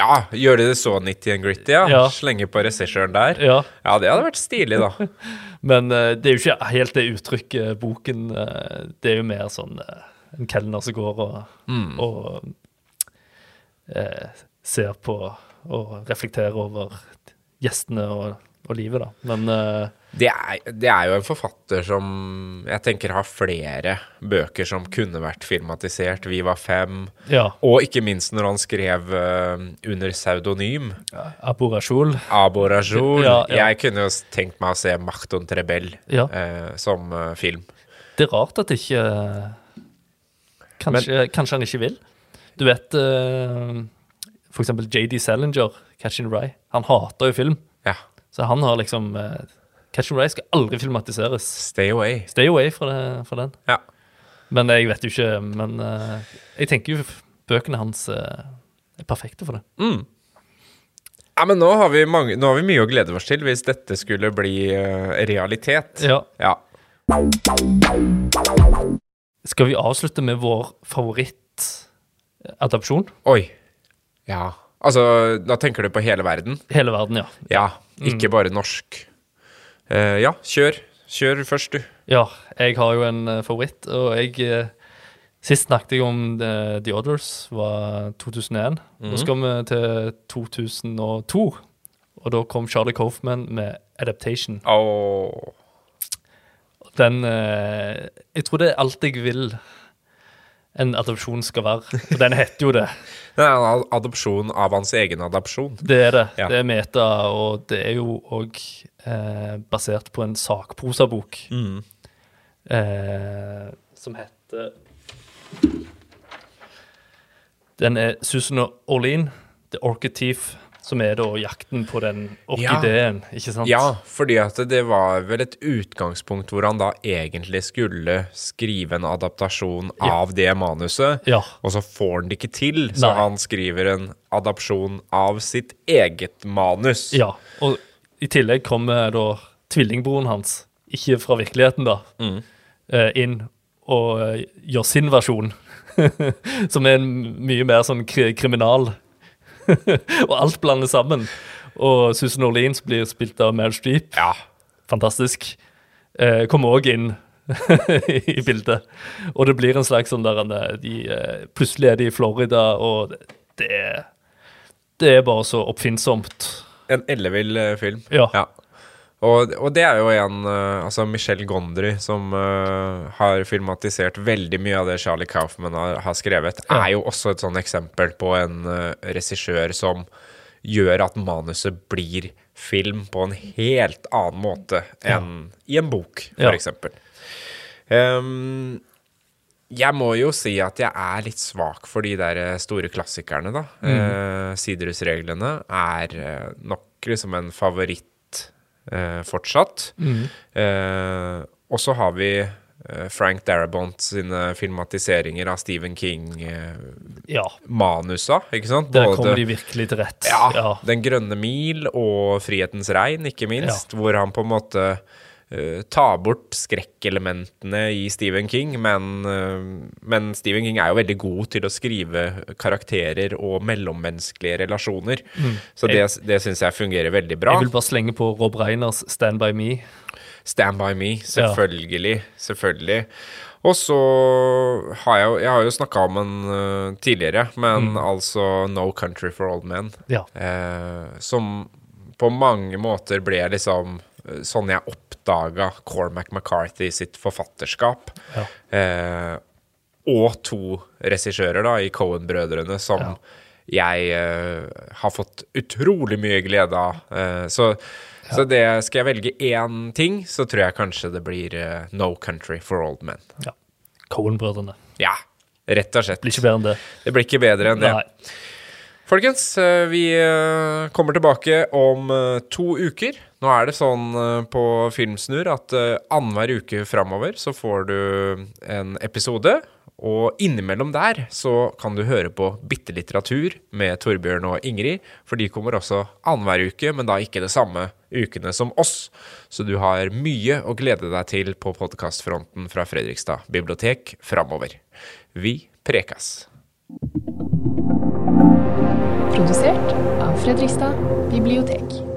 [SPEAKER 1] Ja, Gjøre det så nitty and gritty, ja.
[SPEAKER 2] Ja.
[SPEAKER 1] Slenge på regissøren der.
[SPEAKER 2] Ja.
[SPEAKER 1] Ja, det hadde vært stilig, da.
[SPEAKER 2] Men uh, det er jo ikke helt det uttrykket boken uh, Det er jo mer sånn uh, en kelner som går og,
[SPEAKER 1] Mm.
[SPEAKER 2] og eh, ser på og reflekterer over gjestene og, og livet, da. Men eh,
[SPEAKER 1] Det er, det er jo en forfatter som jeg tenker har flere bøker som kunne vært filmatisert. Vi var fem.
[SPEAKER 2] ja.
[SPEAKER 1] Og ikke minst når han skrev uh, under pseudonym.
[SPEAKER 2] Aborajol. Aborajol.
[SPEAKER 1] Abo
[SPEAKER 2] Ja, ja.
[SPEAKER 1] Jeg kunne jo tenkt meg å se 'Marton Trebel eh, som uh, film.
[SPEAKER 2] Det er rart at ikke Kanskje, kanskje han ikke vil. Du vet for eksempel JD Salinger, Catching Rye. Han hater jo film.
[SPEAKER 1] Ja.
[SPEAKER 2] Så han har liksom uh, and Ray skal aldri filmatiseres.
[SPEAKER 1] Stay away.
[SPEAKER 2] Stay away fra, det, fra den.
[SPEAKER 1] Ja.
[SPEAKER 2] Men jeg vet jo ikke Men uh, jeg tenker jo bøkene hans uh, er perfekte for det.
[SPEAKER 1] Mm. Ja, men nå har, vi mange, nå har vi mye å glede oss til hvis dette skulle bli uh, realitet.
[SPEAKER 2] Ja.
[SPEAKER 1] Ja.
[SPEAKER 2] Skal vi avslutte med vår favorittadopsjon?
[SPEAKER 1] Oi. Ja. Altså, da tenker du på hele verden?
[SPEAKER 2] Hele verden, ja.
[SPEAKER 1] Ja. Ikke bare norsk. Eh, ja, kjør. Kjør først, du.
[SPEAKER 2] Ja, jeg har jo en eh, favoritt, og jeg eh, Sist snakket jeg om The, The Others, var 2001. Nå skal vi til 2002, og da kom Charlie Coffman med Adaptation.
[SPEAKER 1] Oh.
[SPEAKER 2] Den eh, Jeg tror det er alt jeg vil en adopsjon skal være. Og den heter jo det.
[SPEAKER 1] Det er en adopsjon av hans egen adopsjon.
[SPEAKER 2] Det er det.
[SPEAKER 1] Ja.
[SPEAKER 2] Det er meta, og det er jo òg eh, basert på en sakprosabok eh, som heter Den er Susan Orlean, The Orchid Thief, som er da jakten på den orkideen, ikke sant?
[SPEAKER 1] Ja, fordi at det var vel et utgangspunkt hvor han da egentlig skulle skrive en adaptasjon
[SPEAKER 2] Ja.
[SPEAKER 1] av det manuset,
[SPEAKER 2] Ja.
[SPEAKER 1] og så får han det ikke til, så
[SPEAKER 2] Nei.
[SPEAKER 1] han skriver en adapsjon av sitt eget manus.
[SPEAKER 2] Ja, og i tillegg kommer da tvillingbroren hans, ikke fra virkeligheten da, mm. inn og eh, gjør sin versjon, som er en mye mer sånn kri kriminal. og alt blander sammen. Og Susan Orleans blir spilt av Meryl Streep,
[SPEAKER 1] Ja.
[SPEAKER 2] fantastisk, eh, kommer òg inn i bildet. Og det blir en slags sånn der eh, de, eh, Plutselig er de i Florida, og det det er bare så oppfinnsomt.
[SPEAKER 1] En ellevill film. film.
[SPEAKER 2] Ja.
[SPEAKER 1] Og, og det er jo en eh, Altså Michel Gondry, som uh, har filmatisert veldig mye av det Charlie Kaufman har, har skrevet, er jo også et sånn eksempel på en uh, regissør som gjør at manuset blir film på en helt annen måte enn i en bok, for
[SPEAKER 2] Ja.
[SPEAKER 1] Ehm, jeg må jo si at jeg er litt svak for de der store klassikerne, da. Mm. Uh, Siderhusreglene er nok liksom en favoritt eh, fortsatt. Eh, og så har vi eh, Frank Darabont sine filmatiseringer av Stephen King-manusa,
[SPEAKER 2] ja.
[SPEAKER 1] ikke sant?
[SPEAKER 2] Der kommer de virkelig til rett.
[SPEAKER 1] Ja,
[SPEAKER 2] ja.
[SPEAKER 1] Den grønne mil og Frihetens regn, ikke minst. Hvor han på en måte uh, tar bort skrekkelementene i Stephen King, men, uh, men, Stephen King er jo veldig god til å skrive karakterer og mellommenneskelige relasjoner.
[SPEAKER 2] Mm.
[SPEAKER 1] Så det, det syns jeg fungerer veldig bra.
[SPEAKER 2] Jeg vil bare slenge på Rob Reiners 'Stand by Me'.
[SPEAKER 1] Stand by me, selvfølgelig. Ja. Selvfølgelig. Og så har jeg, jeg har jo snakka om den uh, tidligere, men mm. altså No Country for Old Men.
[SPEAKER 2] Ja.
[SPEAKER 1] Eh, som på mange måter ble liksom sånn jeg oppdaga Cormac McCarthy sitt forfatterskap.
[SPEAKER 2] Ja.
[SPEAKER 1] Eh, og to regissører da, i Cohen-brødrene som ja. jeg eh, har fått utrolig mye glede av. Eh, så så det, skal jeg velge én ting, så tror jeg kanskje det blir uh, No Country for Old Men.
[SPEAKER 2] Ja. Cohen-brødrene.
[SPEAKER 1] Ja, rett og slett.
[SPEAKER 2] Det Blir ikke bedre enn det.
[SPEAKER 1] Det blir ikke bedre enn det.
[SPEAKER 2] Nei.
[SPEAKER 1] Folkens, eh, vi eh, kommer tilbake om to uker. Nå er det sånn på Filmsnurr at annenhver uke framover så får du en episode. Og innimellom der så kan du høre på Bitte litteratur med Torbjørn og Ingrid, for de kommer også annenhver uke, men da ikke det samme ukene som oss. Så du har mye å glede deg til på podkastfronten fra Fredrikstad bibliotek framover. Vi prekas.
[SPEAKER 3] Produsert av Fredrikstad bibliotek.